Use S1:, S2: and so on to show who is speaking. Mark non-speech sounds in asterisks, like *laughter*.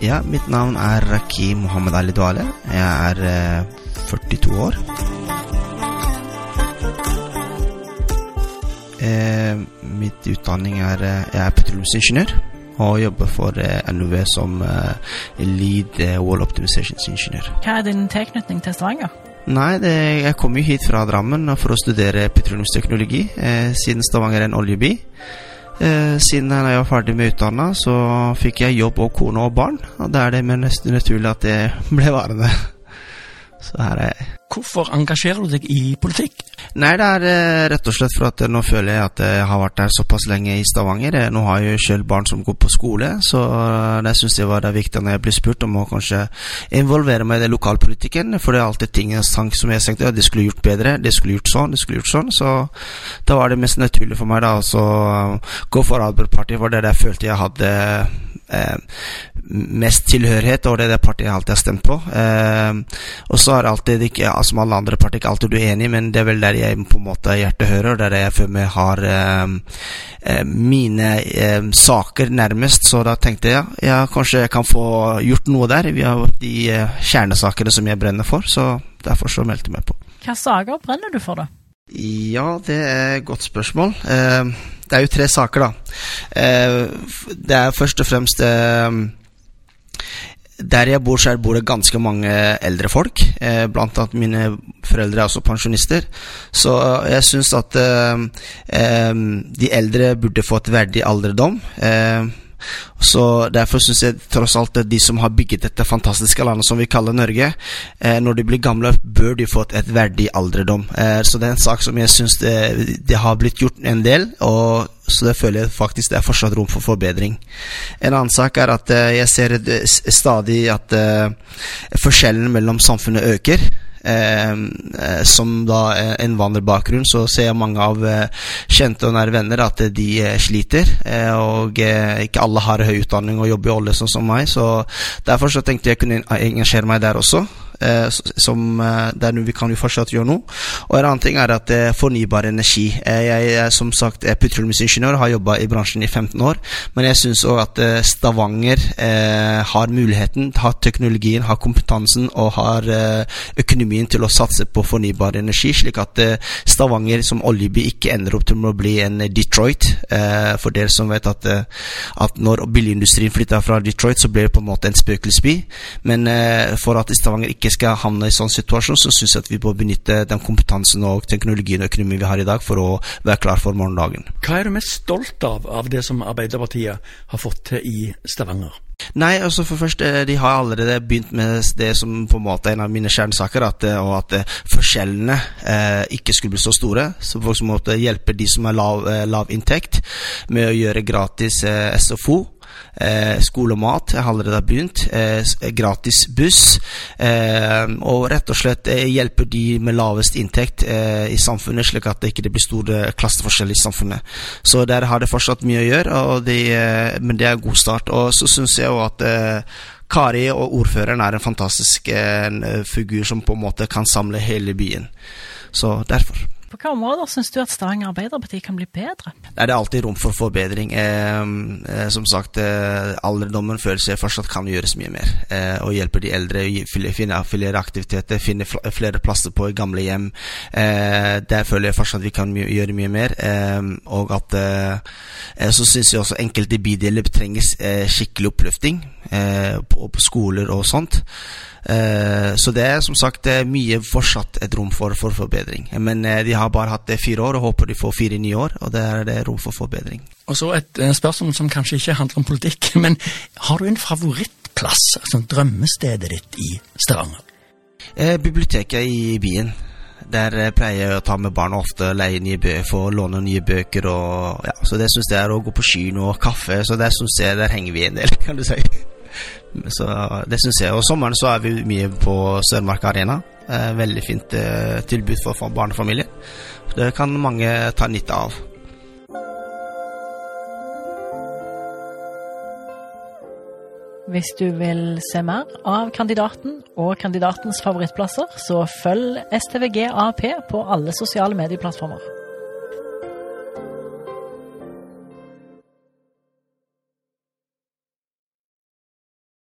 S1: Ja, mitt navn er Raki Mohammed Ali Duale. Jeg er eh, 42 år. Eh, mitt utdanning er eh, Jeg er petroleumsingeniør og jobber for eh, NUV som eh, lead eh, wall optimization-ingeniør.
S2: Hva er din tilknytning til Stavanger?
S1: Nei, det, jeg kom jo hit fra Drammen for å studere petroleumsteknologi, eh, siden Stavanger er en oljeby. Eh, siden jeg var ferdig med utdanna, så fikk jeg jobb og kone og barn. Og da er det mer nesten naturlig at det ble varende. *laughs* Så her er jeg.
S3: Hvorfor engasjerer du deg i politikk?
S1: Nei, det er eh, rett og slett for at eh, nå føler jeg at jeg har vært her såpass lenge i Stavanger. Eh, Nå har jeg jo selv barn som går på skole, så det syns jeg var det viktig når jeg blir spurt om å kanskje involvere meg i det lokalpolitikken. For det er alltid ting jeg som jeg tenkte ja, de skulle gjort bedre, de skulle gjort sånn, de skulle gjort sånn. Så da var det mest naturlig for meg da å gå for Arbeiderpartiet, for det er det jeg følte jeg hadde mest tilhørighet, og det er det partiet jeg alltid har stemt på. Eh, og så er alltid ikke, som alle andre partier, ikke alltid du er enig, men det er vel der jeg på en måte hjertet hører, og er der jeg føler meg har eh, eh, mine eh, saker nærmest. Så da tenkte jeg ja, kanskje jeg kan få gjort noe der. Vi har de eh, kjernesakene som jeg brenner for, så derfor så meldte jeg meg på.
S2: Hva saker brenner du for, da?
S1: Ja, det er et godt spørsmål. Eh, det er jo tre saker, da. Eh, det er først og fremst eh, Der jeg bor, så bor det ganske mange eldre folk. Eh, blant annet mine foreldre er også pensjonister. Så jeg syns at eh, eh, de eldre burde få et verdig alderdom. Eh, så Derfor syns jeg tross alt at de som har bygget dette fantastiske landet som vi kaller Norge, eh, når de blir gamle, bør de få et, verdig alderdom. Eh, så det er en sak som jeg syns det, det har blitt gjort en del, og så det føler jeg faktisk det er fortsatt rom for forbedring. En annen sak er at eh, jeg ser stadig at eh, forskjellen mellom samfunnet øker. Eh, eh, som da innvandrerbakgrunn, så ser jeg mange av eh, kjente og nære venner at de eh, sliter. Eh, og eh, ikke alle har høy utdanning og jobber i olje sånn som meg, så derfor så tenkte jeg kunne engasjere meg der også. Eh, som eh, Der vi kan jo fortsatt gjøre nå. Og en annen ting er at eh, fornybar energi. Jeg er som sagt er petroleumsingeniør, har jobba i bransjen i 15 år. Men jeg syns òg at Stavanger har muligheten, har teknologien, har kompetansen og har økonomien til å satse på fornybar energi, slik at Stavanger som oljeby ikke ender opp til å bli en Detroit. For dere som vet at, at når bilindustrien flytter fra Detroit, så blir det på en måte en spøkelsesby. Men for at Stavanger ikke skal havne i sånn situasjon, så syns jeg at vi bør benytte den kompetansen og teknologien og økonomien vi har i dag, for å være klar for morgendagen.
S3: Hva er du mest stolt av av det som Arbeiderpartiet har fått til i Stavanger?
S1: Nei, altså for først, eh, de har allerede begynt med det som på en måte er en av mine kjernesaker, at, eh, og at eh, forskjellene eh, ikke skulle bli så store. Så folk måtte hjelpe de som har lav, lav inntekt, med å gjøre gratis eh, SFO. Eh, skole og mat jeg har allerede begynt. Eh, gratis buss. Eh, og rett og slett eh, hjelper de med lavest inntekt eh, i samfunnet, slik at det ikke blir store klasseforskjeller i samfunnet. Så der har det fortsatt mye å gjøre, de, eh, men det er en god start. Og så syns jeg jo at eh, Kari og ordføreren er en fantastisk eh, eh, figur som på en måte kan samle hele byen. Så derfor.
S2: På hvilke områder syns du at Stavanger Arbeiderparti kan bli bedre?
S1: Det er alltid rom for forbedring. Eh, eh, som sagt, eh, alderdommen føler seg fortsatt kan gjøres mye mer. Eh, og hjelpe de eldre, å finne, flere aktiviteter, finne flere plasser på gamle hjem. Eh, der føler jeg fortsatt vi kan gjøre mye mer. Eh, og at eh, Så syns jeg også enkelte bydeler trenger skikkelig oppløfting på, på skoler og sånt. Eh, så det er som sagt mye fortsatt et rom for, for forbedring. Men eh, de har bare hatt det fire år, og håper de får fire nye år. Og det er det rom for forbedring.
S3: Og så et eh, spørsmål som kanskje ikke handler om politikk, *laughs* men har du en favorittplass, altså drømmestedet ditt i Stavanger?
S1: Eh, biblioteket i byen. Der eh, pleier jeg å ta med barna ofte, leie nye bøker, få låne nye bøker og ja, Så det syns jeg er å gå på kino og kaffe, så der syns jeg der henger vi en del, *laughs* kan du si. Så det syns jeg. Og sommeren så er vi mye på Sørmark Arena. Eh, veldig fint eh, tilbud for, for barnefamilier. Det kan mange ta nytte av.
S2: Hvis du vil se mer av kandidaten og kandidatens favorittplasser, så følg STVG AAP på alle sosiale medieplattformer.